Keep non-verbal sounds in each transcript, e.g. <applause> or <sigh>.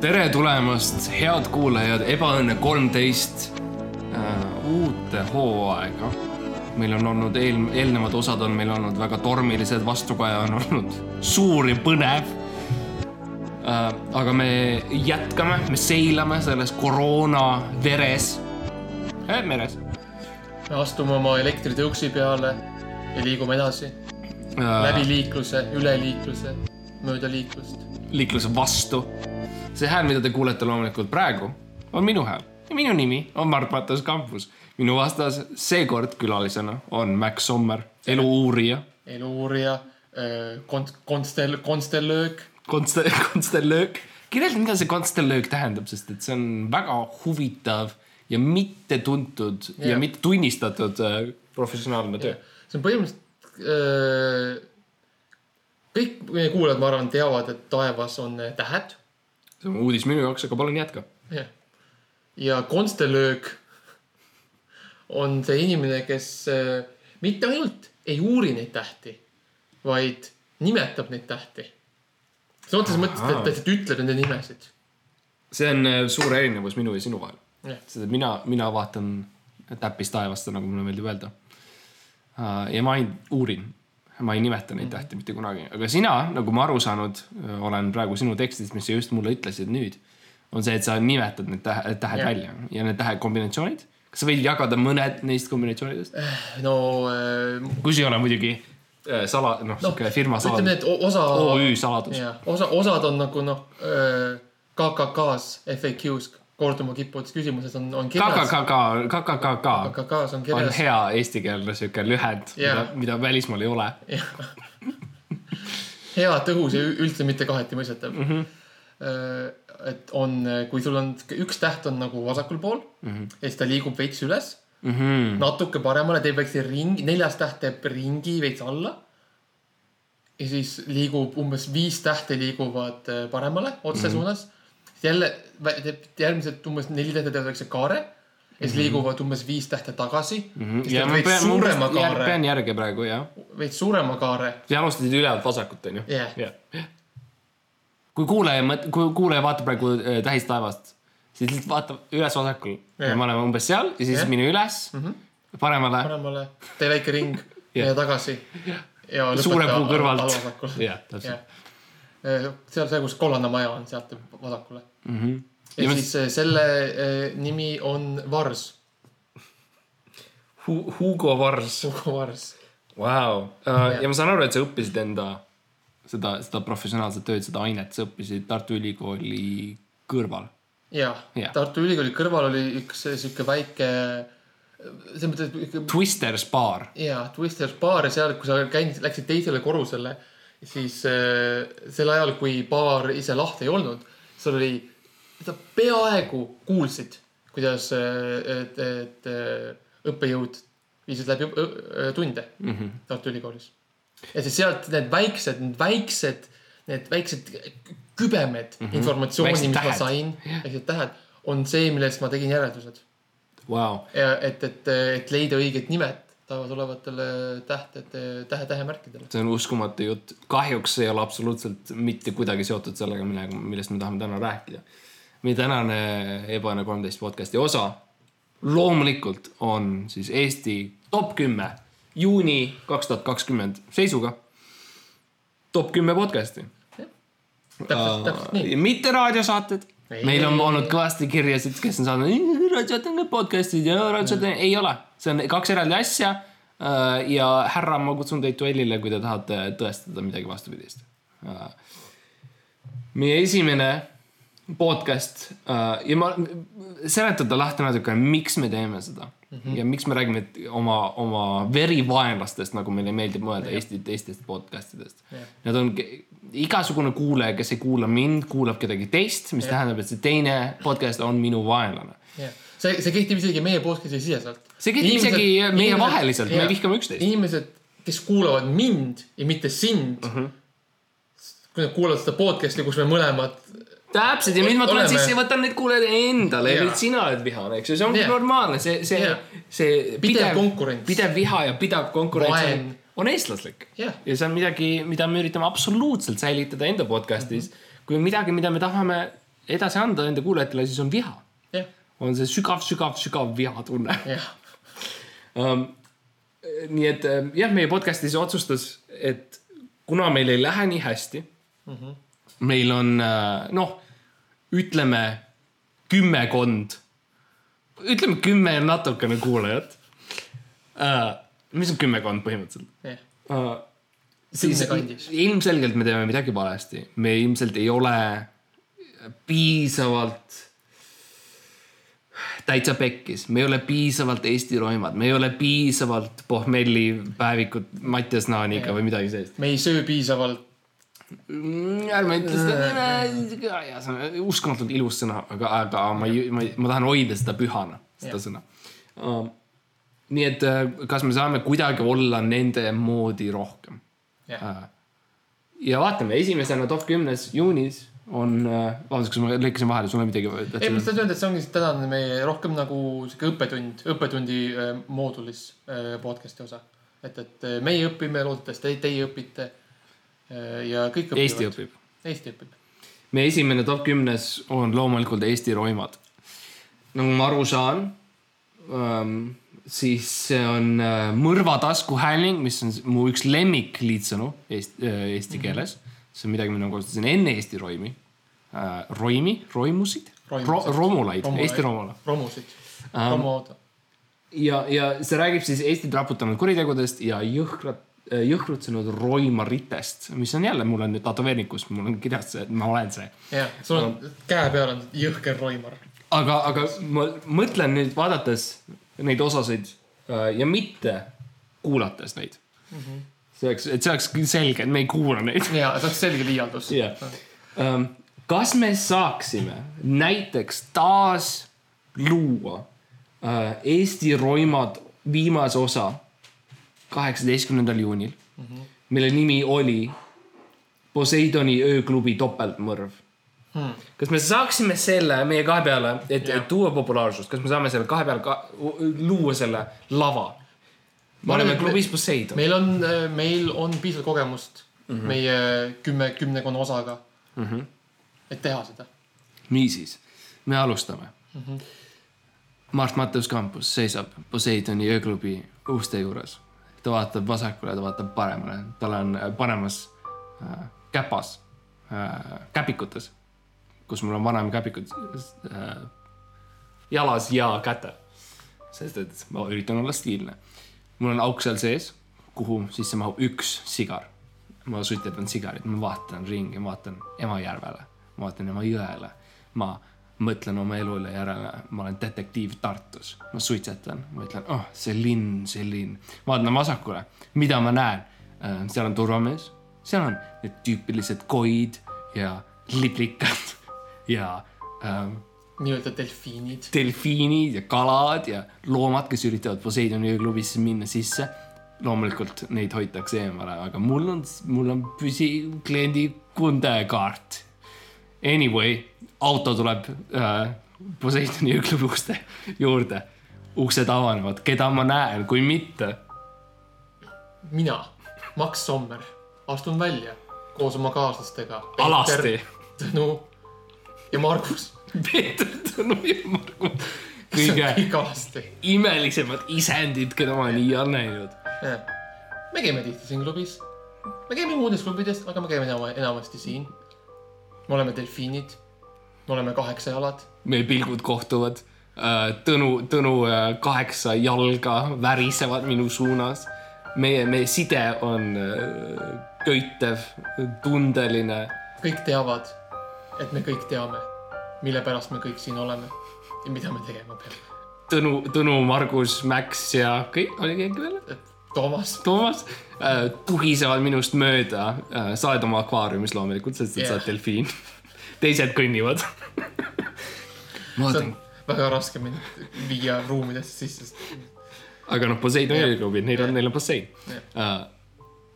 tere tulemast, head kuulajad, Ebaõnne kolmteist äh, uute hooaega. meil on olnud eel, eelnevad osad on meil olnud väga tormilised, vastukaja on olnud <laughs> suur ja põnev äh,. aga me jätkame, me seilame selles koroona veres äh,, meres me astume oma elektritõuksi peale ja liigume edasi äh, läbi liikluse, üle liikluse, mööda liiklust. liikluse vastu. See hääl, mida te kuulete loomulikult praegu, on minu hääl ja minu nimi on Mart Matas Kampus. minu vastas seekord külalisena on Max Sommer, eluuurija, eluuurija, konst-, konstel-, konstellöök. konste-, <laughs> konstellöök. kirjelda, mida see konstellöök tähendab, sest et see on väga huvitav ja mittetuntud yeah. ja Jah. mitte tunnistatud äh, professionaalne töö. see on põhimõtteliselt, kõik meie kuulajad, ma arvan, teavad, et taevas on äh, tähed. See on uudis minu jaoks, aga palun jätka. jah. ja konstellöök on see inimene, kes äh, mitte ainult ei uuri neid tähti, vaid nimetab neid tähti. sõna otseses mõttes, et ta lihtsalt ütleb nende nimesid. see on äh, suur erinevus minu ja sinu vahel. sest et mina, mina vaatan täppist taevasse, nagu mulle meeldib öelda. ja ma ei uurin, ma ei nimeta neid tähti mitte kunagi, aga sina, nagu ma aru saanud äh, olen praegu sinu tekstist, mis sa just mulle ütlesid nüüd, on see, et sa nimetad need tähe, tähed Jah. välja ja need tähekombinatsioonid. kas sa võid jagada mõned neist kombinatsioonidest? no äh, kui see ei ole muidugi äh, sala, noh, sihuke firma ütleme, saladus, et o- osa, OÜ saladus. osa, osad on nagu noh, KKK-s, FAQ-s korduma kippuvates küsimuses on, on kirjas. KKKK, KKKK KKK-s on on kirjas. hea eestikeelne sihuke lühend, mida Jah., mida välismaal ei ole <laughs> hea, tõhus ja üldse mitte kaheti mõistetav mm. -hmm. et on, kui sul on üks täht on nagu vasakul pool mm. -hmm. ja siis ta liigub veits üles mm. -hmm. natuke paremale, teeb väikse ringi, neljas täht teeb ringi veits alla. ja siis liigub umbes viis tähte liiguvad äh, paremale otse mm -hmm. suunas. Jälle järgmised umbes neli tähte teevad väikse kaare ja siis -hmm. liiguvad umbes viis tähte tagasi mm. -hmm. ja ma pean, suurema ma kaare, pean järge praegu jah. veits suurema kaare. sa alustasid ülevalt vasakut onju. jah, jah. kui kuulaja kui kuulaja vaatab praegu äh, tähist taevast, siis lihtsalt vaatab üles vasakul ja me oleme umbes seal ja siis Jah. mine üles mm, -hmm. paremale, paremale, tee väike ring <laughs> Jah. ja tagasi. ja suure puu al- kõrvalt jah, täpselt. seal see, kus kollane maja on, sealt vasakule. Mhm. ja, Ja ja ma- siis äh, selle äh, nimi on Vars, Hu- Hugo Vars, Ugo Vars. vau. ja ma saan aru, et sa õppisid enda seda, seda professionaalset tööd, seda ainet, sa õppisid Tartu Ülikooli kõrval. ja Jah. Tartu Ülikooli kõrval oli üks äh, sihuke väike, selles mõttes, et Twisters baar. ja Twisters baar ja seal, kui sa käisid, läksid teisele korrusele, siis äh, sel ajal, kui baar ise lahti ei olnud, seal oli, sa peaaegu kuulsid, kuidas, et, et äh, õppejõud viisid läbi õ- tunde mm -hmm. Tartu Ülikoolis. ja siis sealt need väiksed, väiksed, need väiksed kübemed mm -hmm. informatsiooni, mis ma tähed. sain, väiksed tähed, on see, millest ma tegin järeldused ja et, et, et leida õiged nimed taevas olevatele tähtede, tähe, tähemärkidele. see on uskumatu jutt. kahjuks ei ole absoluutselt mitte kuidagi seotud sellega, millega, millest me tahame täna rääkida. Meie tänane Ebaõnne kolmteist podcast'i osa loomulikult on siis Eesti top kümme juuni kaks tuhat kakskümmend seisuga. top kümme podcast'i. täpselt, täpselt nii. mitte raadiosaated. Ei, meil on olnud kõvasti kirjasid, kes on saanud raadiosaated, need podcast'id ja raadiosaated, ei ole, see on kaks eraldi asja. ja härra, ma kutsun teid duellile, kui te tahate tõestada midagi vastupidist. meie esimene podcast äh, ja ma seletada lahti natukene, miks me teeme seda mm -hmm. ja miks me räägime oma, oma verivaenlastest, nagu meile meeldib mõelda Eesti teistest podcast idest Jah. Need on igasugune kuulaja, kes ei kuula mind, kuulab kedagi teist, mis tähendab, et see teine podcast on minu vaenlane. jah, see, see kehtib isegi meie podcast'i siseselt. See kehtib isegi meievaheliselt, me vihkame üksteist. inimesed, kes kuulavad mind ja mitte sind uh. Mhm. -huh. kui nad kuulavad seda podcast'i, kus me mõlemad, täpselt ja nüüd ma tulen sisse ja võtan need kuulajad endale ja nüüd sina oled vihane, eks ju, see ongi Jaa. normaalne, see, see Jaa., see Pidev konkurents. pidev viha ja pidev konkurents on Vaen., on eestlaslik. Jah. ja see on midagi, mida me üritame absoluutselt säilitada enda podcast'is mm. -hmm. kui on midagi, mida me tahame, edasi anda enda kuulajatele, siis on viha. jah, on see sügav, sügav, sügav vihatunne jah, <laughs> um,. nii et äh, jah, meie podcast'is otsustas, et kuna meil ei lähe nii hästi mm, -hmm. Meil on äh, noh, ütleme kümmekond, ütleme kümme ja natukene kuulajat uh,. mis on kümmekond põhimõtteliselt jah, uh,? siis Kümne kandis. ilmselgelt me teeme midagi valesti, me ilmselt ei ole piisavalt täitsa pekkis, me ei ole piisavalt Eesti roimad, me ei ole piisavalt pohmelli päevikut Mattias Naaniga või midagi sellist. me ei söö piisavalt, ärme ütle seda nime, see on uskumatult ilus sõna, aga, aga ma ma, ma tahan hoida seda pühana, seda Jah. sõna uh,. nii et uh, kas me saame kuidagi olla nende moodi rohkem? jah, ja vaatame, esimesena top kümnes juunis on, vabandust, kas ma lõikasin vahele, sul on midagi ei, ma tahtsin öelda, et see ongi tänane meie rohkem nagu sihuke õppetund, õppetundi äh, moodulis äh, podcast'i osa. et, et äh, meie õpime, loodetavasti te, teie õpite äh, ja kõik õpivad. Eesti. õpib. Eesti õpib. meie esimene top kümnes on loomulikult Eesti roimad. nagu ma aru saan ähm,, siis see on äh, mõrva taskuhääling, mis on mu üks lemmik liitsõnu eesti äh,, eesti keeles. see on midagi, mida ma kasutasin enne Eesti roimi äh,. roimi, roimusid Ro,, romulaid. Eesti romula. romusid, Ähm, romuauto. ja, ja see räägib siis Eestit raputanud kuritegudest ja jõhkrat, jõhrutsenud roimaritest, mis on jälle, mul on nüüd tätoveeringus, mul on kirjas see, et ma olen see jah, sul on käe peal on jõhker roimar. aga, aga ma mõtlen nüüd vaadates neid osasid äh, ja mitte kuulates neid mm. -hmm. see oleks, et see oleks selge, et me ei kuula neid. ja see oleks selge liialdus. jah. kas me saaksime näiteks taas luua äh, Eesti roimad viimase osa kaheksateistkümnendal juunil mm, -hmm. mille nimi oli Poseidoni ööklubi topeltmõrv Hmm. kas me saaksime selle meie kahe peale, et yeah. tuua populaarsust, kas me saame selle kahe peale ka, luua selle lava? me oleme klubis Poseidon. meil on, meil on piisavalt kogemust mm. -hmm. meie kümme, kümnekonna osaga mm. -hmm. et teha seda. niisiis, me alustame mm. -hmm. Mart Matteus Kampus seisab Poseidoni ööklubi uste juures. Ta vaatab vasakule, ta vaatab paremale, tal on äh, paremas äh, käpas äh,, käpikutes, kus mul on vanaema käpikud äh, jalas ja kätel. sest et ma üritan olla stiilne. mul on auk seal sees, kuhu sisse mahub üks sigar. ma suitsetan sigarit, ma vaatan ringi, ma vaatan Emajärvele, ma vaatan Emajõele, ma mõtlen oma elule järele, ma olen detektiiv Tartus, ma suitsetan, ma ütlen, oh, see linn, see linn. vaatan vasakule, mida ma näen? seal on turvamees, seal on need tüüpilised koid ja liblikad <laughs> ja äh, nii-öelda delfiinid. delfiinid ja kalad ja loomad, kes üritavad Poseidoni ööklubisse minna sisse. loomulikult neid hoitakse eemale, aga mul on, mul on püsikliendi kundekaart. Anyway, auto tuleb äh, Poseidoni ööklubi uste juurde. uksed avanevad, keda ma näen, kui mitte. mina, Max Sommer, astun välja koos oma kaaslastega. alasti. Tõnu ja Margus. <laughs> Peeter Tõnu ja Margus. kõige imelisemad isendid, keda ma nii olen näinud. me käime tihti siin klubis. me käime muudes klubides, aga me käime enam, enamasti siin. Me oleme delfiinid. me oleme kaheksajalad. meie pilgud kohtuvad. Tõnu, Tõnu äh, kaheksa jalga värisevad minu suunas. meie, meie side on äh, köitev, tundeline. kõik teavad, et me kõik teame, mille pärast me kõik siin oleme ja mida me tegema peame. Tõnu, Tõnu, Margus, Max ja kõik, oli keegi veel? Toomas, Toomas äh, tuhisevad minust mööda äh,. sa oled oma akvaariumis loomulikult, sest yeah. sa oled delfiin. teised kõnnivad. ma vaatan on, väga raske mind viia ruumidesse sisse, aga noh, Poseidoni Jah. ööklubid, neil on, neil on bassein uh,.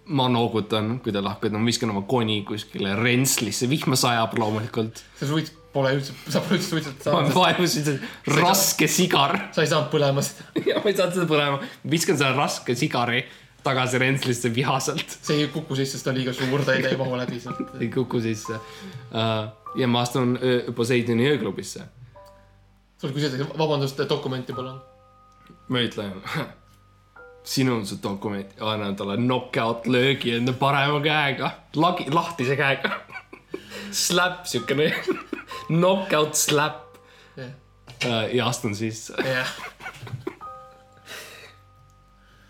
ma noogutan, kui te lahkute, ma viskan oma koni kuskile rentslisse, vihma sajab loomulikult. see suits pole üldse, sa pole üldse suitsetada ma saanud, vaevusin raske sigar sa ei saanud põlema seda. <laughs> ja ma ei saanud seda põlema, viskan selle raske sigari tagasi rentslisse vihaselt. see ei kuku sisse, sest ta on liiga suur, ta ei, ei mahu läbi sealt. <laughs> ei kuku sisse uh,. ja ma astun öö- Poseidoni ööklubisse. sul küsitakse, vabandust, dokumenti palun. ma ütlen, <laughs> sinul on see dokument, annan talle knock-out löögi enda parema käega, lagi, lahtise käega. Slap, siukene <laughs> knock-out slap jah, uh, ja astun sisse. jah,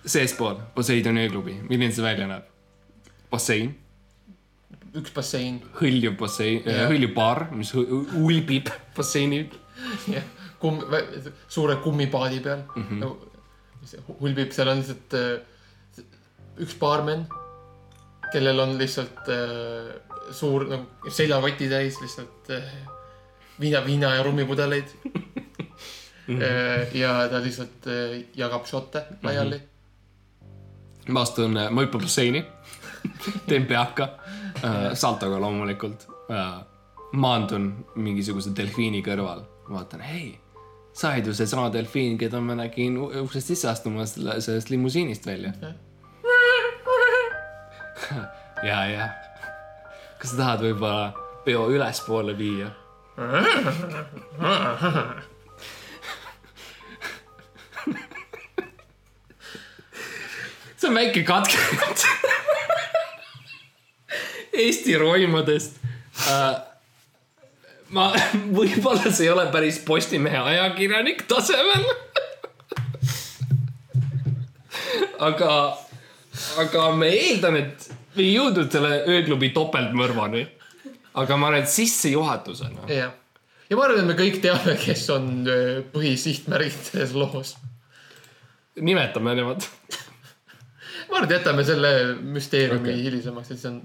seespool Poseidoni ööklubi, milline see välja näeb? bassein, üks bassein, hõljuv bassein yeah., hõljuv baar, mis ulbib basseini. jah, kumm, suure kummipaadi peal mm. -hmm. hulbib, seal on lihtsalt äh, üks baarmen, kellel on lihtsalt äh, suur nagu seljakoti täis lihtsalt äh, viina, viina ja rummipudeleid mm. -hmm. ja ta lihtsalt äh, jagab šotte laiali mm. -hmm. ma astun, ma hüppan basseini, <laughs> teen peaka uh,, saltoga loomulikult uh,. maandun mingisuguse delfiini kõrval, vaatan, hei, sa oled ju seesama delfiin, keda ma nägin uksest sisse astumas selle- sellest limusiinist välja. <laughs> ja, ja. Kas sa tahad võib-olla peo ülespoole viia? see on väike katkend Eesti roimadest uh,. ma, võib-olla see ei ole päris Postimehe ajakirjanik tasemel. aga, aga ma eeldan, et me ei jõudnud selle ööklubi topeltmõrvani. aga ma arvan, et sissejuhatusena jah, ja ma arvan, et me kõik teame, kes on äh, põhisihtmärgid selles loos. nimetame nemad. ma arvan, et jätame selle müsteeriumi okay. hilisemaks, et see on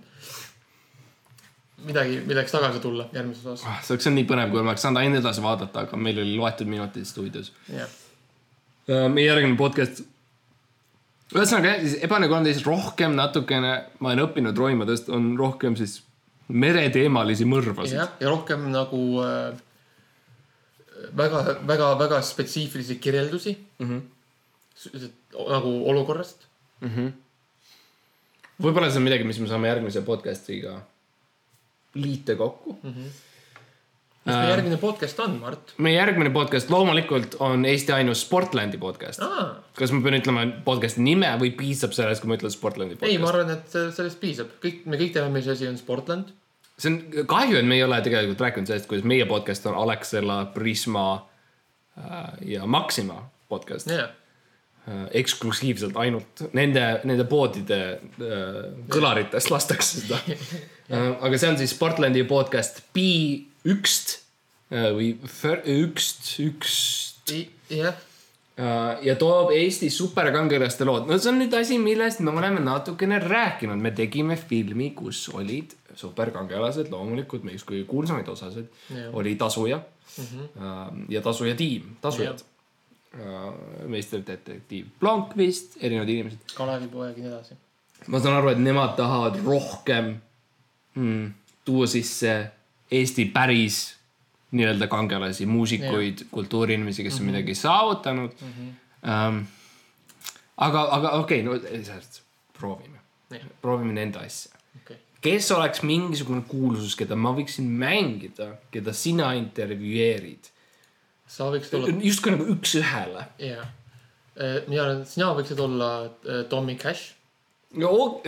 midagi, milleks tagasi tulla järgmises osas. see oleks olnud nii põnev, kui oleks saanud ainult edasi vaadata, aga meil oli loetud minutid stuudios. jah, meie järgmine podcast. Ühesõnaga jah, siis Ebane kolmteist rohkem natukene, ma olen õppinud roimadest, on rohkem siis mereteemalisi mõrvasid. jah, ja rohkem nagu äh, väga, väga, väga spetsiifilisi kirjeldusi mm. -hmm. nagu olukorrast. võib-olla see on midagi, mis me saame järgmise podcast'iga liita kokku mm. -hmm. Mis meie järgmine podcast on, Mart? meie järgmine podcast loomulikult on Eesti ainus Sportlandi podcast. aa, kas ma pean ütlema podcast'i nime või piisab sellest, kui ma ütlen Sportlandi podcast? ei, ma arvan, et sellest piisab, kõik, me kõik teame, mis asi on Sportland. see on kahju, et me ei ole tegelikult rääkinud sellest, kuidas meie podcast on Alexela, Prisma äh, ja Maxima podcast yeah.. eksklusiivselt ainult nende, nende poodide äh, kõlaritest lastakse seda <laughs> äh,. aga see on siis Sportlandi podcast P1-st äh, või Fir- ükst, ükst jah, äh, ja toob Eesti superkangelaste lood. no see on nüüd asi, millest me oleme natukene rääkinud, me tegime filmi, kus olid superkangelased, loomulikult meie kõige kuulsamaid osasid Jah. oli Tasuja mm -hmm. ja Tasuja tiim, Tasujad. meisterdetektiiv Blomqvist, erinevad inimesed. Kalevipoeg ja nii edasi. ma saan aru, et nemad tahavad rohkem mm, tuua sisse Eesti päris nii-öelda kangelasi, muusikuid, kultuuriinimesi, kes on Mhm. midagi saavutanud mm. -hmm. Um, aga, aga okei okay,, no proovime Jah., proovime nende asja. okei, kes oleks mingisugune kuulsus, keda ma võiksin mängida, keda sina intervjueerid, sa võiksid olla, justkui nagu üks-ühele. jah. mina arvan, et sina võiksid olla äh, Tommy Cash. no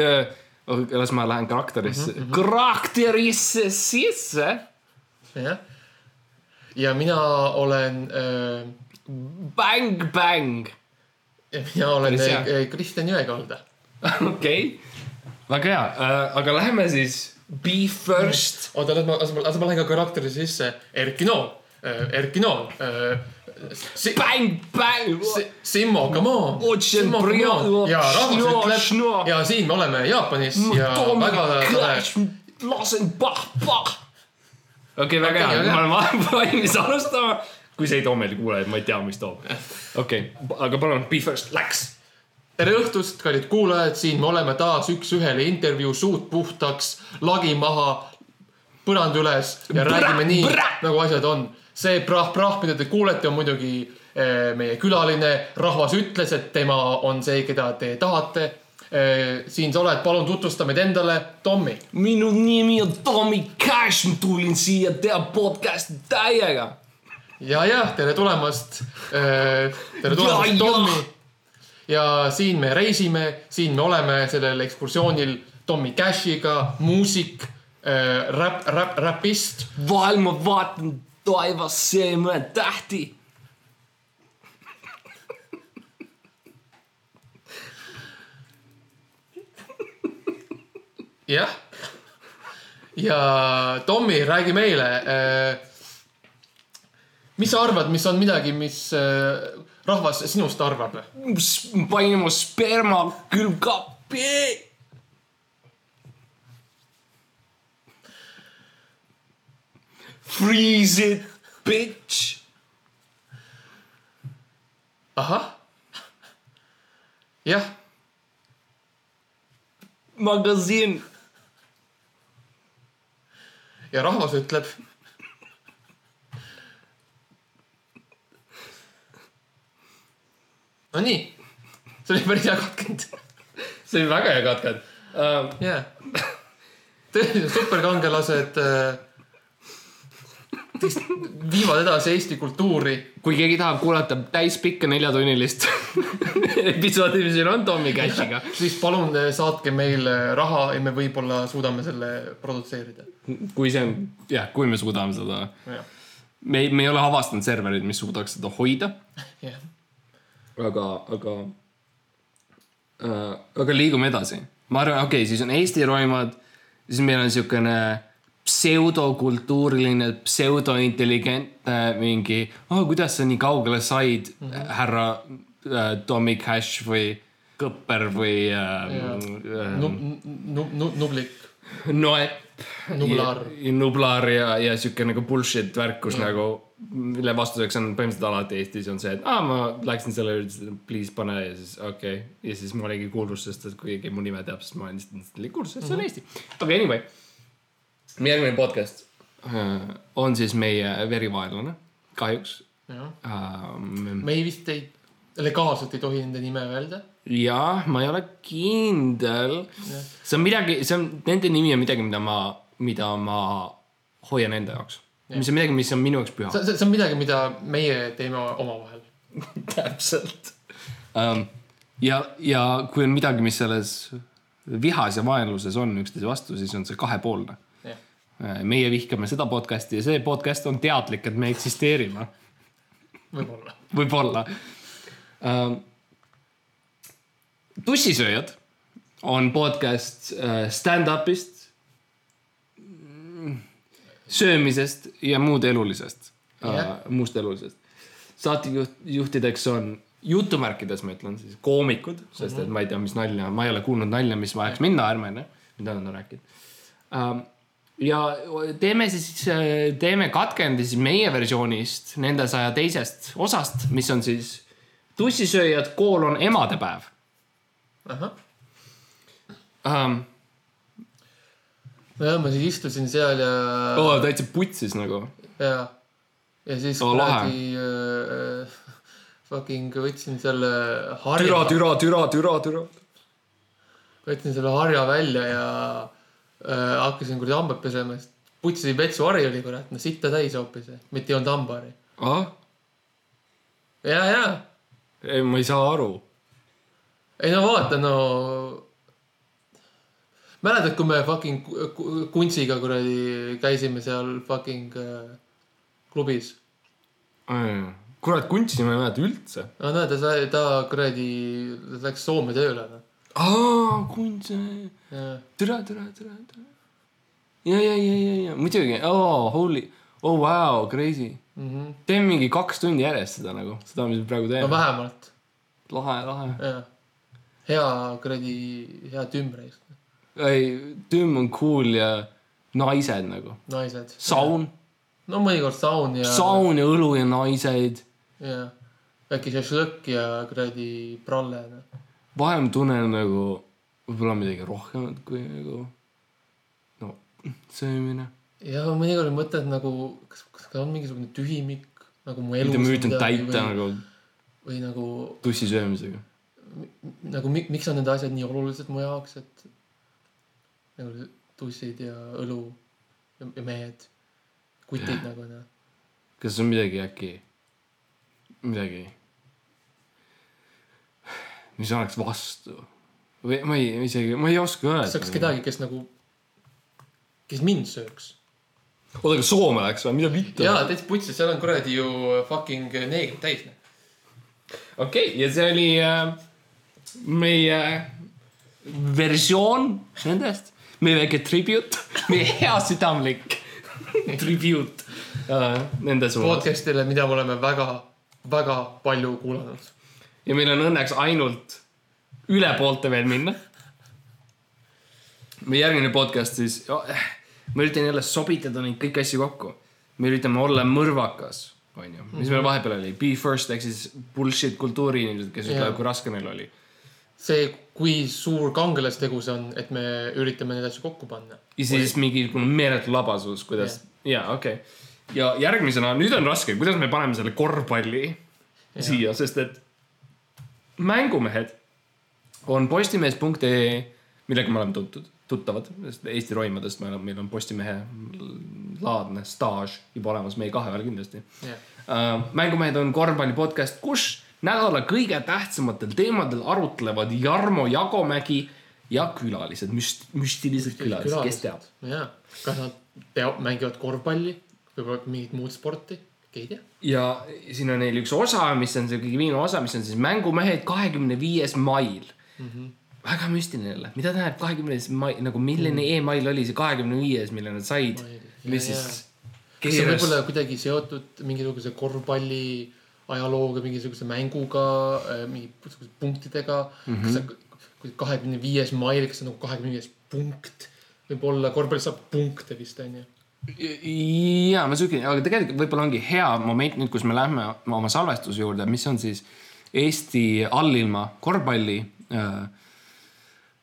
äh, las ma lähen karakterisse mm, Mhm, -hmm. karakterisse sisse jah. ja mina olen äh,, Bang, bang. mina olen äh, Kristjan Jõekalda. <laughs> okei, väga hea uh,, aga lähme siis Be First. oota, las ma, las ma, las ma lähen ka karakteri sisse. Erki Nool äh,, Erki Nool äh,. Si Bang, bang. Si Simmo, come on. Otsen Brio- ja rahvas ütleb ja siin me oleme Jaapanis ja väga tore. lasen pah, pah. okei, väga hea, ma olen <laughs> valmis alustama. kui see ei too meile kuulajaid, ma ei tea, mis toob. okei, aga palun, Be First, läks. tere õhtust, kallid kuulajad, siin me oleme taas üks-ühele intervjuu, suud puhtaks, lagi maha, põrand üles ja Brä, räägime nii nagu asjad on. See prah-prah, mida te kuulete, on muidugi eh, meie külaline. rahvas ütles, et tema on see, keda te tahate. siin sa oled, palun tutvusta meid endale, Tommy. minu nimi on Tommy Cash, ma tulin siia teha podcast'i täiega. ja, ja tere tulemast. tere Ja, tulemast, ja. Tommy. ja siin me reisime, siin me oleme sellel ekskursioonil Tommy Cashiga, muusik, räpp, räpp, räpist. vahel ma vaatan taevasse mõne tähti. jah. ja Tommy, räägi meile. mis sa arvad, mis on midagi, mis äh, rahvas sinust arvab? panin oma sperma külmkappi. Freeze it, bitch. ahah. jah, magasiin. ja rahvas ütleb. Nonii, see oli päris hea katkend. see oli väga hea katkend uh,. jah, tõelised superkangelased äh, viivad edasi Eesti kultuuri kui keegi tahab kuulata täispikka neljatunnilist <laughs> episoodi, mis siin on Tommy Cashiga, siis palun eh, saatke meile raha ja me võib-olla suudame selle produtseerida. kui see on, jah, kui me suudame seda. me ei, me ei ole avastanud serverit, mis suudaks seda hoida, <laughs> jah, aga, aga äh,, aga liigume edasi. ma arvan, okei okay,, siis on Eesti roimad, siis meil on siukene pseudokultuuriline, pseudointelligentne mingi oh,, kuidas sa nii kaugele said mm, -hmm. härra äh, Tommy Cash või Kõpper või äh, äh, nublik, Noep. Nublar. Nublar ja, ja siuke nagu bullshit värk, kus mm. nagu, mille vastuseks on põhimõtteliselt alati Eestis on see, et aa, ma läksin selle, ütlesin, please pane ja siis okei okay.. ja siis ma olingi kuulus, sest et kui keegi mu nime teab, siis ma olen lihtsalt kuulus, sest see on Eesti. aga okay, anyway, järgmine podcast äh, on siis meie verivaenlane, kahjuks ähm,. me ei vist ei, legaalselt ei tohi nende nime öelda. jah, ma ei ole kindel. see on midagi, see on, nende nimi on midagi, mida ma, mida ma hoian enda jaoks. mis on midagi, mis on minu jaoks püha. see, see see on midagi, mida meie teeme omavahel. <laughs> täpselt um,. ja, ja kui on midagi, mis selles vihas ja vaenluses on üksteise vastu, siis on see kahepoolne. jah, meie vihkame seda podcast'i ja see podcast on teadlik, et me eksisteerime. võib-olla. võib-olla um,. tussisööjad on podcast uh, stand-up'ist, söömisest ja muud elulisest uh, Jah., muust elulisest. saatejuhtideks on jutumärkides ma ütlen siis koomikud, sest et ma ei tea, mis nalja, ma ei ole kuulnud nalja, mis vajaks mind naerma onju, mida nad on rääkinud um,. Ja teeme siis, teeme katkendi siis meie versioonist nende saja teisest osast, mis on siis tussisööjad koolon emadepäev ahah, um,. nojah, ma siis istusin seal ja Oh, täitsa putsis nagu. ja, ja siis lahe. kuradi äh, fucking võtsin selle harja türa,, türa, türa, türa, türa. võtsin selle harja välja ja äh, hakkasin kuradi hambaid pesema, sest putsi vetsuhari oli kurat, no sitta täis hoopis, mitte ei olnud hambahari. ah, ja, ja, ei, ma ei saa aru. ei no vaata, no. mäletad, kui me fucking ku- ku- Kuntsiga kuradi käisime seal fucking äh, klubis? kurat, kuntsi ma ei mäleta üldse. no näed, ta ta kuradi läks Soome tööle, noh. aa, jah, türa, türa, türa, türa. ja, ja, ja, ja, ja muidugi, oh holy, oh wow, crazy. Mhm. teen mingi kaks tundi järjest seda nagu, seda, mis me praegu no teeme. vähemalt, lahe, lahe. hea kuradi, hea tümbreis, ei, tümm on cool ja naised nagu. naised. saun, no mõnikord saun ja. saun ja õlu ja naised. jah, äkki šašlõkk ja kuradi pralle, noh. Vahel ma tunnen nagu võib-olla midagi rohkemat kui nagu no söömine. ja mõnikord mõtled nagu, kas, kas on mingisugune tühimik nagu mu elus. mida ma üritan täita nagu või nagu tussi söömisega. nagu mi, miks on need asjad nii olulised mu jaoks, et nagu tussid ja õlu ja, ja mehed, kutid nagu noh. kas on midagi äkki, midagi, mis oleks vastu või ma ei, isegi, ma ei oska öelda. kas oleks kedagi, kes nagu, kes mind sööks? oota, kas Soome läks või, mida vittu? jaa, täitsa putsis, seal on kuradi ju fucking neegrid täis. okei okay,, ja see oli äh, meie versioon nendest, meie väike tribute, meie hea südamlik tribute äh, nende suunas. podcast'ile, mida me oleme väga, väga palju kuulanud. Ja meil on õnneks ainult üle poolte veel minna. meie järgmine podcast siis, ma üritan jälle sobitada neid kõiki asju kokku. me üritame olla mõrvakas, onju, mis meil vahepeal oli, be first ehk siis bullshit kultuuri inimesed, kes ütlevad, kui raske neil oli see, kui suur kangelastegu see on, et me üritame neid asju kokku panna. ja siis mingi meeletu labasus, kuidas, jaa, okei okay.. ja järgmisena, nüüd on raske, kuidas me paneme selle korvpalli ja. siia, sest et mängumehed on postimees.ee, millega me oleme tuntud, tuttavad, sest Eesti roimadest me oleme, meil on Postimehe laadne staaž juba olemas meie kahe vahel kindlasti jah, uh,. mängumehed on korvpalli podcast, kus nädala kõige tähtsamatel teemadel arutlevad Jarmo Jagomägi ja külalised, müst-, müstilised külalised, kes teab. jaa, kas nad teavad, mängivad korvpalli, võib-olla mingit muud sporti, ei tea. ja siin on neil üks osa, mis on see kõige viimane osa, mis on siis mängumehed kahekümne viies mail mm. -hmm. väga müstiline jälle, mida tähendab kahekümne viies mai, nagu milline mm. email oli see kahekümne viies, mille nad said mis Jaa, siis kas see võib olla kuidagi seotud mingisuguse korvpalli ajalooga, mingisuguse mänguga, mingisuguse punktidega mm. -hmm. kas see kahekümne viies mail, kas see on nagu kahekümne viies punkt? võib-olla korvpallis saab punkte vist onju. Ja ma siuke, aga tegelikult võib-olla ongi hea moment nüüd, kus me lähme oma salvestuse juurde, mis on siis Eesti allilma korvpalli äh,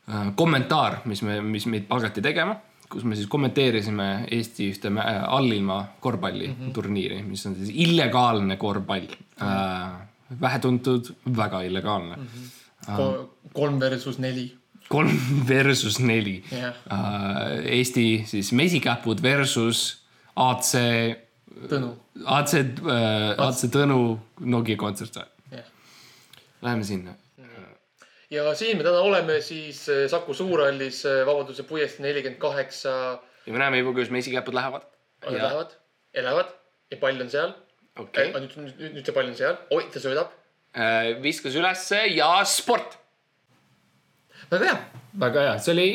äh, kommentaar, mis me, mis meid palgati tegema, kus me siis kommenteerisime Eesti ühte äh, allilma korvpalliturniiri, mis on siis illegaalne korvpall äh,. vähetuntud, väga illegaalne mm. -hmm. kolm versus neli. Kolm <laughs> versus neli jah, äh, Eesti siis mesikäpud versus AC Tõnu, AC äh,, AC Tõnu Nokia kontsertsaal. jah. Läheme sinna. ja siin me täna oleme siis eh, Saku Suurhallis eh, Vabaduse puiestee nelikümmend kaheksa ja me näeme juba, kuidas mesikäpud lähevad. lähevad, elavad ja pall on seal. okei, nüüd, nüüd, nüüd see pall on seal, oi, ta söödab. viskas ülesse ja sport. Väga hea, väga hea, see oli,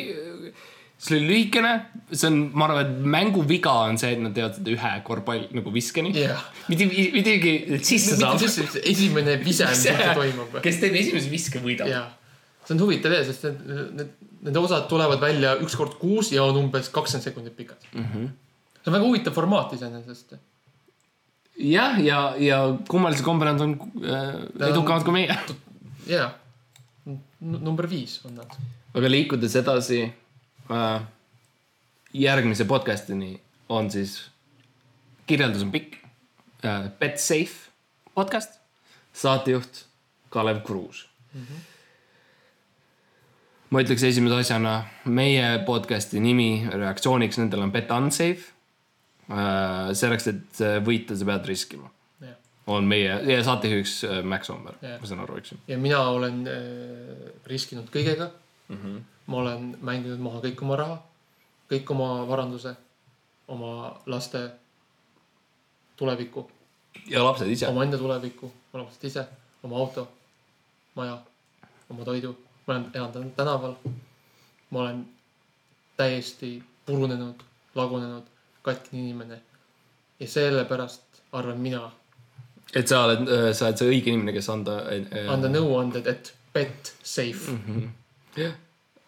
see oli lühikene, see on, ma arvan, et mängu viga on see, et nad teevad seda ühe korvpall nagu viskeni jah. mitte, mitte isegi sisse saab. esimene vise, mis üldse toimub. kes teeb esimese viske, võidab. jaa, see on huvitav jah, sest need, need, nende osad tulevad välja üks kord kuus ja on umbes kakskümmend sekundit pikad mm. -hmm. see on väga huvitav formaat iseenesest. jah, ja, ja kummalisel kombel nad on äh, edukamad kui meie. jaa, number viis on nad. aga liikudes edasi äh, järgmise podcast'ini on siis, kirjeldus on pikk äh,. Betsafe podcast, saatejuht Kalev Kruus mm. -hmm. ma ütleks esimese asjana meie podcast'i nimi reaktsiooniks nendele on Bet Unsafe äh,. selleks, et äh, võita, sa pead riskima, on meie ja saatejuhiks äh, Max Sommer ma saan aru, eks ju. ja mina olen äh, riskinud kõigega mm. -hmm. ma olen mänginud maha kõik oma raha, kõik oma varanduse, oma laste tuleviku, ja lapsed ise. omaenda tuleviku, oma lapsed ise, oma auto, maja, oma toidu. ma olen, elan tän- tänaval. ma olen täiesti purunenud, lagunenud, katkine inimene. ja sellepärast arvan mina et sa oled, sa oled see õige inimene, kes anda äh, anda nõuanded, et bet safe mm. Mhm.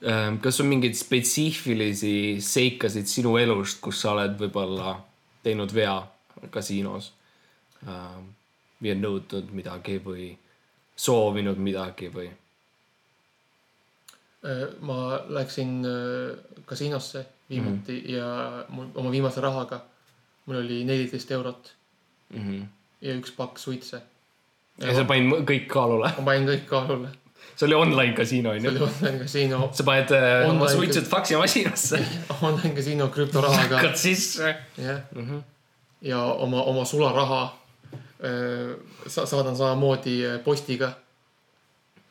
Ähm, kas on mingeid spetsiifilisi seikasid sinu elust, kus sa oled võib-olla teinud vea kasiinos ähm, ja nõudnud midagi või soovinud midagi või? Äh, ma läksin äh, kasiinosse viimati mm -hmm. ja mul oma viimase rahaga mul oli neliteist eurot Mm -hmm. Ja üks pakk suitse. ja sa panid kõik kaalule. ma panin kõik kaalule. see oli online kasiino see oli onju. online kasiino, sa paned äh, oma Online- suitsud faksimasinasse, <laughs> online kasiino krüptorahaga hakkad sisse. jah, ja oma, oma sularaha öö, sa- saadan samamoodi äh, postiga.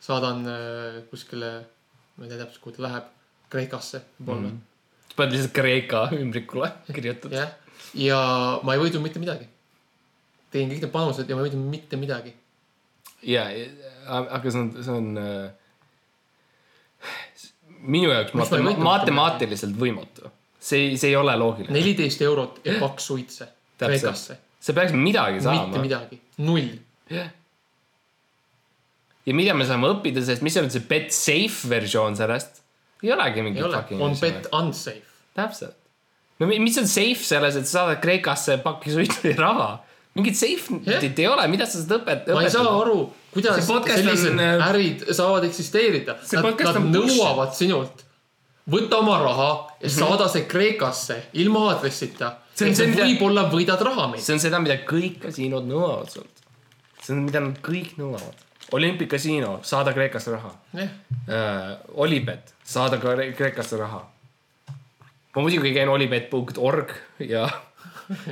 saadan kuskile, ma ei tea täpselt, kuhu ta läheb, Kreekasse võib-olla mm. sa paned lihtsalt Kreeka ümbrikule, kirjutad. jah, ja ma ei võidu mitte midagi. Tegin kõik need panused ja ma ei võidu mitte midagi. ja, aga see on, see on äh, minu jaoks Miks ma võitnud matemaatiliselt võimatu. see ei, see ei ole loogiline. neliteist eurot ja kaks suitse Kreekasse, sa peaks midagi mitte saama. midagi, null. jah. ja mida me saame õppida sellest, mis on see bet safe versioon sellest? ei olegi mingi ei ole, fucking on bet unsafe. täpselt. no mi- mis on safe selles, et sa saadad Kreekasse paki suitsu ja raha? Mingit safe'it Jah. ei ole, mida sa saad õpet-, ma ei saa aru, kuidas sellised on, ärid saavad eksisteerida. Nad, nad nõuavad sinult, võta oma raha ja Mhm. saada see Kreekasse ilma aadressita. See on see, mida- võib-olla võidad raha meilt. see on seda, mida kõik kasiinod nõuavad sult. see on, mida nad kõik nõuavad. Olympic Casino, saada Kreekasse raha jah, äh,. Olipet, saada ka Kreekasse raha. ma muidugi käin olipet.org ja,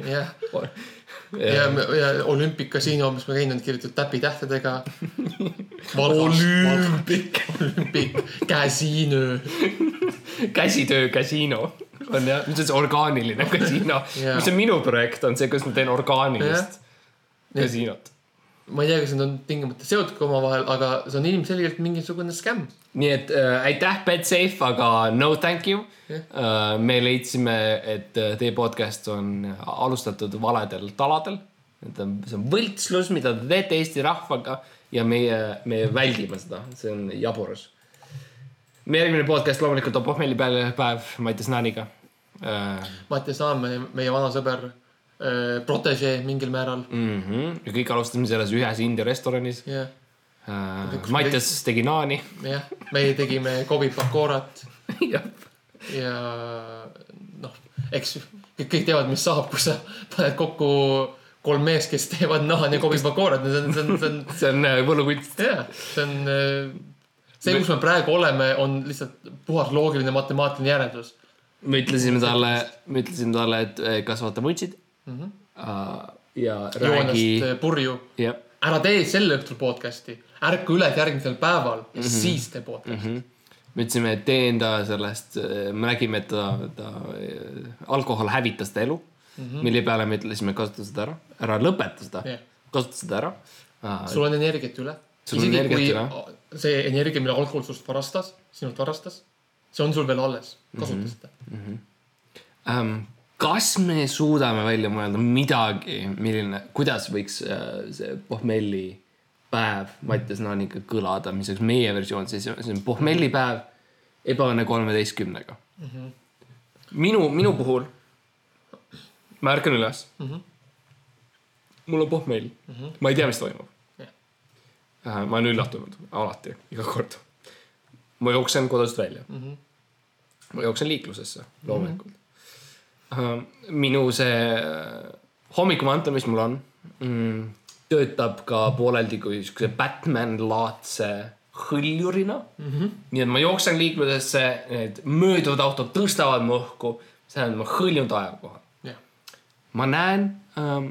jah. <laughs> ja, ja, Casino, mis ma käin, on kirjutatud täpitähtedega. Olümpik, Olympic Casino. <laughs> käsitöö kasiino on jah, mis on see orgaaniline <laughs> kasiino mis on minu projekt, on see, kus ma teen orgaanilist kasiinot. Ma ei tea, kas need on tingimata seotud omavahel, aga see on ilmselgelt mingisugune skämm. nii et äh, aitäh, Betsafe, aga no thank you Jah. äh,. me leidsime, et äh, teie podcast on alustatud valedel taladel. et see on võltslus, mida te teete Eesti rahvaga ja meie, me väldime seda, see on jaburus. meie järgmine podcast loomulikult on pohmellipäev, päev Mattias Naaniga äh,. Mattias Naam, meie, meie vana sõber, protežee mingil määral. Mm -hmm. ja kõik alustasime selles ühes India restoranis jah, äh,. Mattias tegi naani. jah, meie tegime Kobi Pakorat <laughs> jah, ja noh, eks kõik, kõik teavad, mis saab, kui sa paned kokku kolm meest, kes teevad naani ja Kobi Pakorat, see on, see on, see on, <laughs> see on äh, võlukunst. jaa, see on. see, kus me praegu oleme, on lihtsalt puhas loogiline matemaatiline järeldus me ütlesime talle, me ütlesime talle, et eh, kasvata mutsid mm. -hmm. ja räägi joonest, purju. ära tee sel õhtul podcast'i, ärka üles järgmisel päeval ja mm -hmm. siis tee podcast'i mm. me ütlesime, et tee enda sellest, me nägime, et ta, ta eh, alkohol hävitas ta elu mm. -hmm. mille peale me ütlesime, kasuta seda ära, ära lõpeta seda Jah. kasuta seda ära uh,. sul on energiat üle. Isegi kui üle. see energia, mille alkohol sinust varastas, sinult varastas, see on sul veel alles, kasuta mm -hmm. seda. Um, kas me suudame välja mõelda midagi, milline, kuidas võiks uh, see pohmelli päev Mattias Naaniga kõlada, mis oleks meie versioon, siis see on pohmellipäev ebaõnne kolmeteistkümnega mm. -hmm. minu, minu puhul ma ärkan üles mm. -hmm. mul on pohmell mm, -hmm. ma ei tea, mis toimub Jah. uh,. ma olen üllatunud alati, iga kord. ma jooksen kodust välja mm. -hmm. ma jooksen liiklusesse loomulikult mm. -hmm. Uh, minu see äh, hommikumantel, mis mul on mm,, töötab ka pooleldi kui siukse Batman-laadse hõljurina mm. -hmm. nii et ma jooksen liiklusesse, need mööduvad autod tõstavad mu õhku, see tähendab, ma hõljun taeva kohal. jah, ma näen ähm,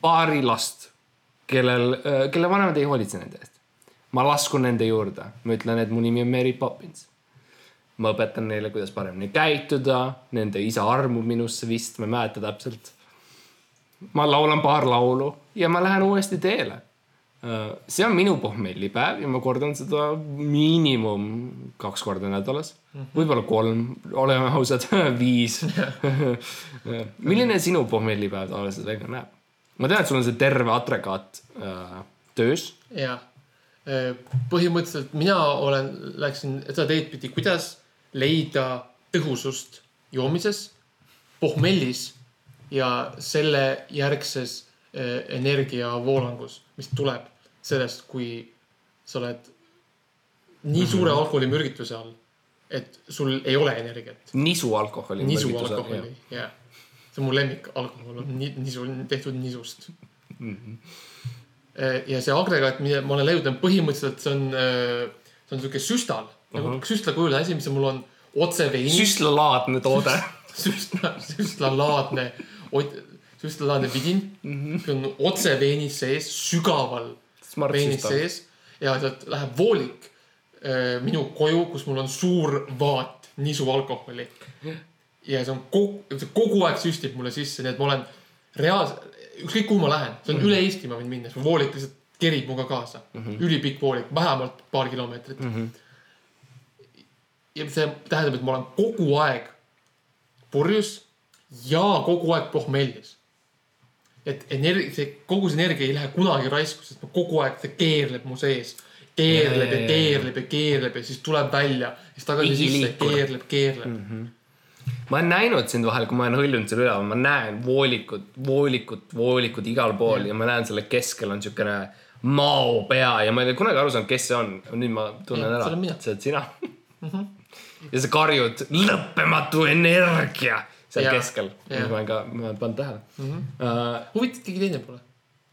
paari last, kellel äh,, kelle vanemad ei hoolitse nende eest. ma laskun nende juurde, ma ütlen, et mu nimi on Mary Poppins. Ma õpetan neile, kuidas paremini käituda, nende isa armub minusse vist, ma ei mäleta täpselt. ma laulan paar laulu ja ma lähen uuesti teele. see on minu pohmellipäev ja ma kordan seda miinimum kaks korda nädalas, võib-olla kolm, oleme ausad, <laughs> viis. <laughs> milline sinu pohmellipäev tavaliselt välja näeb? ma tean, et sul on see terve atregaat äh, töös. ja põhimõtteliselt mina olen, läksin seda teed pidi, kuidas leida tõhusust joomises, pohmellis ja selle järgses eh, energiavoolangus, mis tuleb sellest, kui sa oled nii suure alkoholimürgituse all, et sul ei ole energiat. nisu alkoholi. nisu alkoholi, jah. see on mu lemmik alkohol, on ni- nisu, tehtud nisust. ja see agregaat, mida ma olen leiutanud, põhimõtteliselt see on, see on siuke süstal nagu uh -huh. süstla kujuline asi, mis mul on otseveinis. süstlalaadne toode. <laughs> süstla, süstlalaadne, süstlalaadne vidin mm, -hmm. see on otseveinis sees, sügaval Smart veinis süstal. sees ja sealt läheb voolik äh, minu koju, kus mul on suur vaat nisu alkoholi. ja see on kogu, see kogu aeg süstib mulle sisse, nii et ma olen reaalselt, ükskõik kuhu ma lähen, see on üle Eesti, ma võin minna, see voolik lihtsalt kerib minuga kaasa mm. -hmm. ülipikk voolik, vähemalt paar kilomeetrit mm. -hmm. Ja see tähendab, et ma olen kogu aeg purjus ja kogu aeg pohmellis. et energia, see kogu see energia ei lähe kunagi raisku, sest ma kogu aeg, see keerleb mu sees. keerleb ja keerleb ja keerleb ja siis tuleb välja, siis tagasi sisse, keerleb, keerleb mm. -hmm. ma olen näinud sind vahel, kui ma olen hõljunud seal üleval, ma näen voolikut, voolikut, voolikut igal pool ja ma näen selle keskel on siukene maopea ja ma ei ole kunagi aru saanud, kes see on. nüüd ma tunnen Jah, ära see oled sina ja sa karjud lõppematu energia seal Jaa. keskel, ma olen ka, ma olen pannud tähele uh,. huvitav, et keegi teine pole.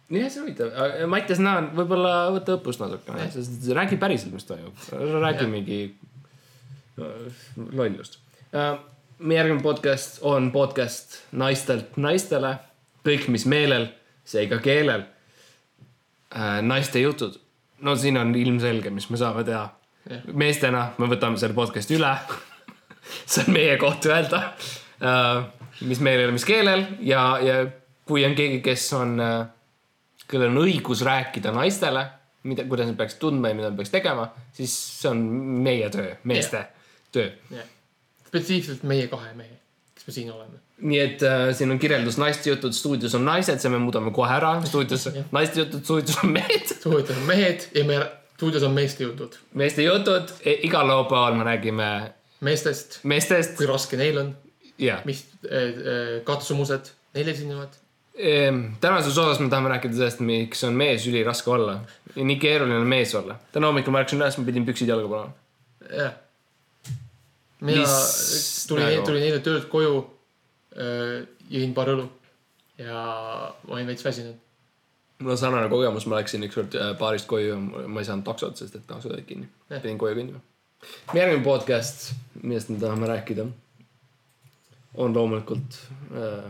jah, see on huvitav. Mattias Naan, võib-olla võta õppust natukene, sest räägi päriselt, mis toimub. räägi Jah. mingi äh, lollust. meie järgmine podcast on podcast naistelt naistele. kõik, mis meelel, see ka keelel. naiste jutud. no siin on ilmselge, mis me saame teha. Meestena me võtame selle podcast'i üle. <laughs> see on meie koht öelda, mis meelel, mis keelel ja, ja kui on keegi, kes on äh, kellel on õigus rääkida naistele, mida, kuidas nad peaks tundma ja mida nad peaks tegema, siis see on meie töö, meeste töö. spetsiifiliselt meie kahe mehe, kes me siin oleme. nii et äh, siin on kirjeldus naiste jutud, stuudios on naised, see me muudame kohe ära, stuudios naiste jutud, stuudios on mehed. stuudios on mehed ja me, stuudios on meeste jutud. meeste jutud, igal laupäeval me räägime meestest, meestest kui raske neil on, ja mis äh, äh, katsumused neil esinevad. Ehm, tänases osas me tahame rääkida sellest, miks on mees üliraske olla nii keeruline on mees olla. täna hommikul ma ärkasin üles, ma pidin püksid jalga panema. jah. mina Mis tulin nagu-, tulin eile töölt koju, jõin paar õlu ja olin veits väsinud. Mul on sarnane kogemus, ma läksin ükskord äh, baarist koju ma ei saanud taksot, sest et taksod olid kinni. Jah. pidin koju kõndima. järgmine podcast, millest me tahame rääkida, on loomulikult äh,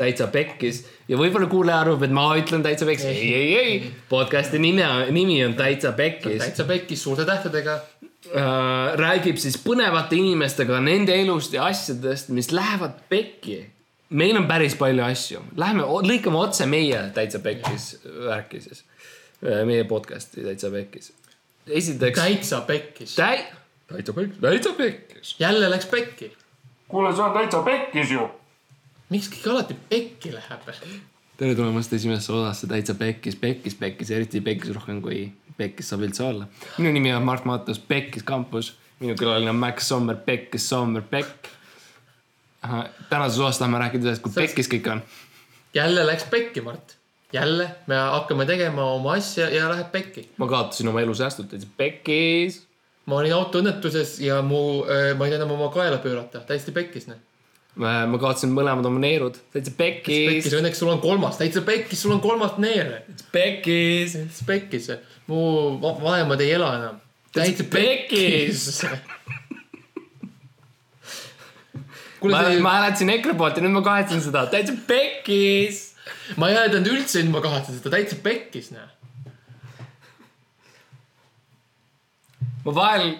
täitsa pekkis ja võib-olla kuulaja arvab, et ma ütlen täitsa pekkis. ei, ei, ei, podcast'i nime, nimi on Täitsa pekkis. täitsa pekkis suurte tähtedega. äh, räägib siis põnevate inimestega nende elust ja asjadest, mis lähevad pekki. Meil on päris palju asju, lähme lõikame otse meie täitsa pekkis värki siis. meie podcast'i täitsa pekkis. esiteks. täitsa pekkis. täi-, täitsa pekkis, täitsa pekkis. jälle läks pekki. kuule, see on täitsa pekkis ju. miks kõik alati pekki läheb? tere tulemast esimesse osasse Täitsa pekkis, pekkis, pekkis, eriti pekkis rohkem kui pekkis saab üldse olla. minu nimi on Mart Maatus, Pekkis kampus. minu külaline on Max Sommer, Pekkis Sommer, Pekk. Tänases osas tahame rääkida sellest, kui pekkis kõik on. jälle läks pekki, Mart. jälle me hakkame tegema oma asja ja läheb pekki. ma kaotasin oma elusäästud täitsa pekkis. ma olin autoõnnetuses ja mu, ma ei enam oma kaela pöörata, täiesti pekkis, noh. ma kaotasin mõlemad oma neerud, täitsa pekkis pekkis,. õnneks sul on kolmas, täitsa pekkis, sul on kolmas neer. pekkis. pekkis, mu va- vanemad ei ela enam. täitsa pekkis. <laughs> ma, see, ma hääletasin EKRE poolt ja nüüd ma kahetsen seda, täitsa pekkis. ma ei hääletanud üldse, nüüd ma kahetsen seda, täitsa pekkis, noh. ma vahel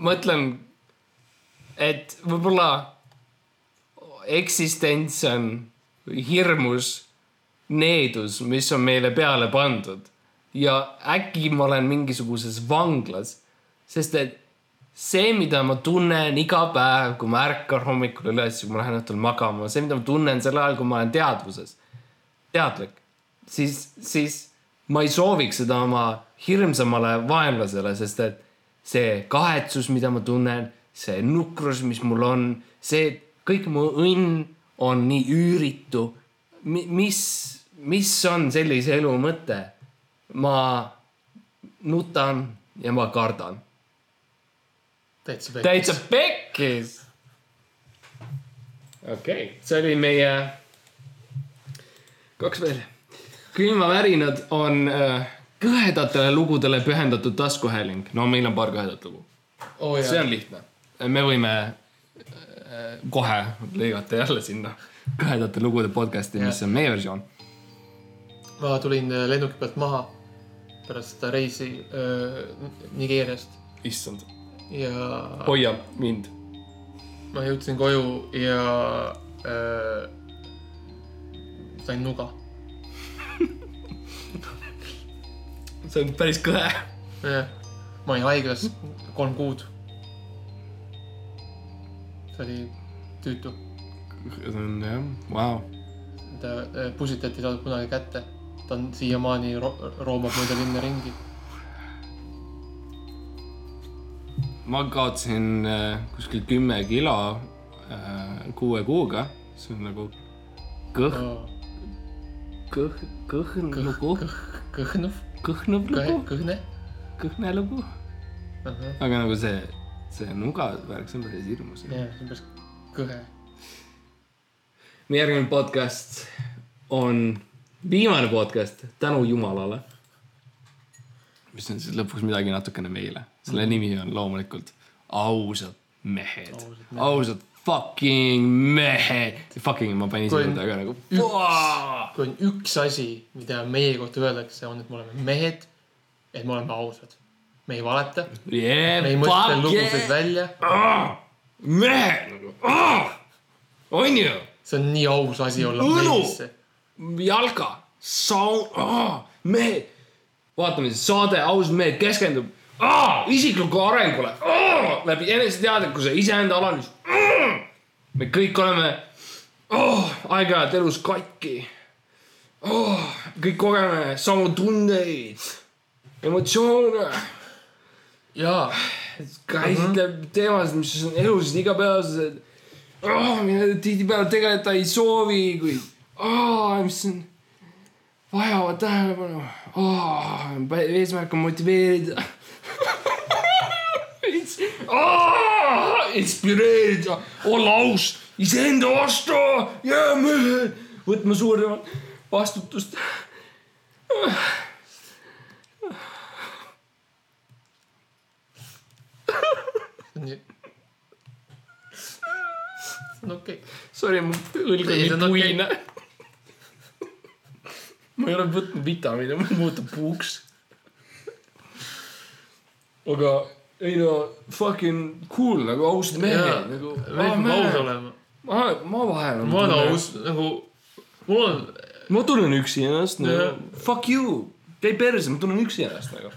mõtlen, et võib-olla eksistents on hirmus needus, mis on meile peale pandud ja äkki ma olen mingisuguses vanglas, sest et see, mida ma tunnen iga päev, kui ma ärkan hommikul üles kui ma lähen õhtul magama, see, mida ma tunnen sel ajal, kui ma olen teadvuses, teadlik, siis, siis ma ei sooviks seda oma hirmsamale vaenlasele, sest et see kahetsus, mida ma tunnen, see nukrus, mis mul on, see kõik mu õnn on nii üüritu Mi,. mis, mis on sellise elu mõte? ma nutan ja ma kardan. Täitsa pekkis. täitsa pekkis. okei okay., see oli meie, kaks veel. külmavärinad on äh, kõhedatele lugudele pühendatud taskuhääling. no meil on paar kõhedat lugu. oo see on lihtne. me võime äh, kohe lõigata jälle sinna kõhedate lugude podcast'i, mis on meie versioon. ma tulin äh, lennuki pealt maha pärast seda reisi äh, Nigeeriast issand, ja hoia mind. ma jõudsin koju ja äh, sain nuga. see on päris kõhe. jah, ma olin haiglas kolm kuud. see oli tüütu, see on jah, vau. ta äh, Pusitet ei saadud kunagi kätte. ta on siiamaani ro roomab mööda linna ringi. Ma kaotasin äh, kuskil kümme kilo äh, kuue kuuga. see on nagu kõh, kõh, kõhn lugu, kõhnov, kõhnuv lugu, kõhne. kõhne lugu. jah, aga nagu see, see nuga värk, see on päris hirmus. see on päris kõhe. meie järgmine podcast on viimane podcast tänu Jumalale. Mis on siis lõpuks midagi natukene meile. selle nimi on loomulikult ausad mehed Ausad, fucking mehed. Fucking ma panin juurde ka nagu. kui on üks asi, mida meie kohta öeldakse, on, et me oleme mehed, et me oleme ausad. me ei valeta, Yeah, me ei mõtle lugusid yeah. välja. mehed nagu, on ju, see on nii aus asi olla mehisse. jalka, saun- oh,, mehed. Vaatame siis saade Ausad mehed keskendub oh, isiklikule arengule. Oh, läbi eneseteadlikkuse, iseenda analüüs. Me kõik oleme oh, aeg-ajalt elus katki. Oh,. kõik kogeme samu tundeid, emotsioone, jaa, käsitleb teemasid, mis on elus igapäevased. Oh,. millega tihtipeale tegeleda ei soovi, kuid oh, mis on, vajavad tähelepanu oh,. eesmärk on motiveerida oh,. inspireerida, olla aus iseenda vastu ja mehed, võtma suuremat vastutust. nii. on okei okay.. Sorry, mu õlg Ei, see on on nii okei. puine. Ma ei ole võtnud vitamiine, mul muutub puuks. aga ei no fucking cool nagu ausad mehed nagu. peame aus olema. ma, ma vahel. ma olen aus, nagu, mul on, ma tunnen üksi ennast nagu fuck you, käi perse, ma tunnen üksi ennast nagu.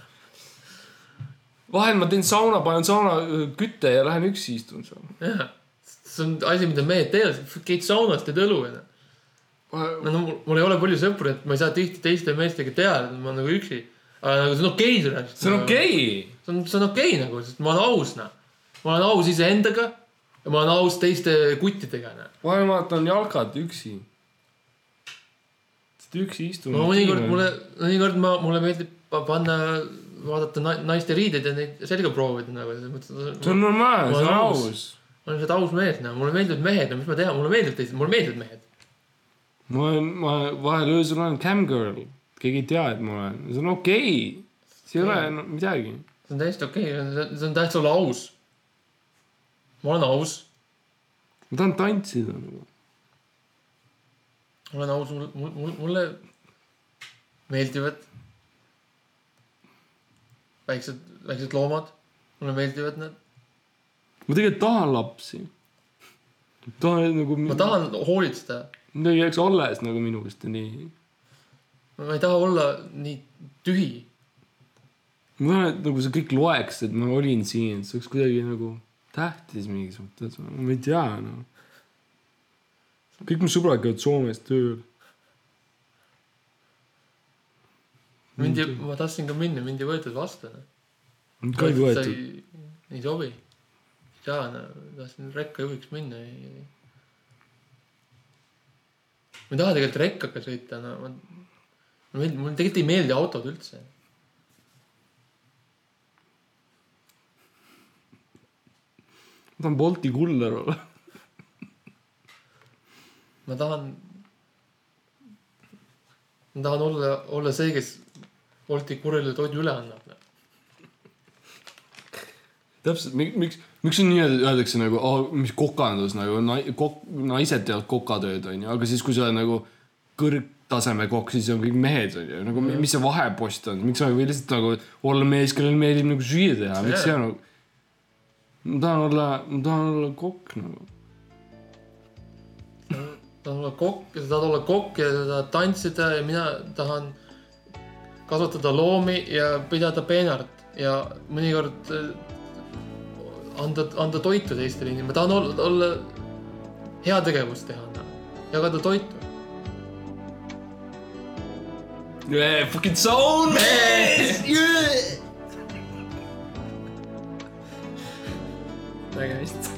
vahel ma teen sauna, panen sauna äh, kütte ja lähen üksi istun seal. jah, see on asi, mida mehed teevad, käid saunas, teed õlu onju. No mul, mul ei ole palju sõpru, et ma ei saa tihti teiste meestega teada, ma olen nagu üksi. aga nagu see on okei okay,. see on okei okay.. see on, see on okei okay, nagu, sest ma olen aus noh. ma olen aus iseendaga ja ma olen aus teiste kuttidega noh. vahel ma vaatan jalkat üksi. sest üksi istun. no mõnikord mulle, mõnikord ma, mulle meeldib pa- panna, vaadata na- naiste riideid ja neid selga proovida nagu selles mõttes. see on normaalne, Ma see on aus. ma olen lihtsalt aus mees noh, mulle meeldivad mehed, no mis ma teha, mulle meeldivad teised, mulle meeldivad mehed. Ma olen, ma vahel öösel olen cam girl, keegi ei tea, et ma olen, see on okei okay.. see ei ole no, midagi. see on täiesti okei okay., see on tähtis olla aus. ma olen aus, ma tahan tantsida nagu. olen aus, mul, mul, mulle meeldivad väiksed, väiksed loomad, mulle meeldivad nad. ma tegelikult tahan lapsi. tahan nagu. ma tahan hoolitseda, midagi jääks alles nagu minust ja nii. ma ei taha olla nii tühi. ma tahan, et nagu see kõik loeks, et ma olin siin, see oleks kuidagi nagu tähtis mingis mõttes, ma ei tea noh. kõik mu sõbrad käivad Soomes tööl. mind ei, ma tahtsin ka minna, mind ei võetud vastu. ka ei võetud. ei sobi. ei saa, tahtsin rekkajuhiks minna. Ma ei taha tegelikult rekkaga sõita, no ma, mulle tegelikult ei meeldi autod üldse. ma tahan Bolti kuller olla. ma tahan, ma tahan olla, olla see, kes Wolti kurjale toidu üle annab. täpselt, miks, miks on nii, öeldakse nagu oh,, mis kokandus nagu nai-, kok-, naised teevad kokatööd, onju, aga siis, kui sa oled nagu kõrgtaseme kokk, siis on kõik mehed, onju, nagu mm. mis see vahepost on, miks sa ei või lihtsalt nagu olla mees, kellel meeldib nagu süüa teha, miks see on nagu. ma tahan olla, ma tahan olla kokk nagu. tahad olla kokk, sa tahad olla kokk ja sa tahad tantsida ja mina tahan kasvatada loomi ja pidada peenart ja mõnikord anda, anda toitu teistele inimestele, tahan olla, olla, heategevust teha, noh. jagada toitu. Yeah, fucking soul man! Yeah.. nägemist <laughs>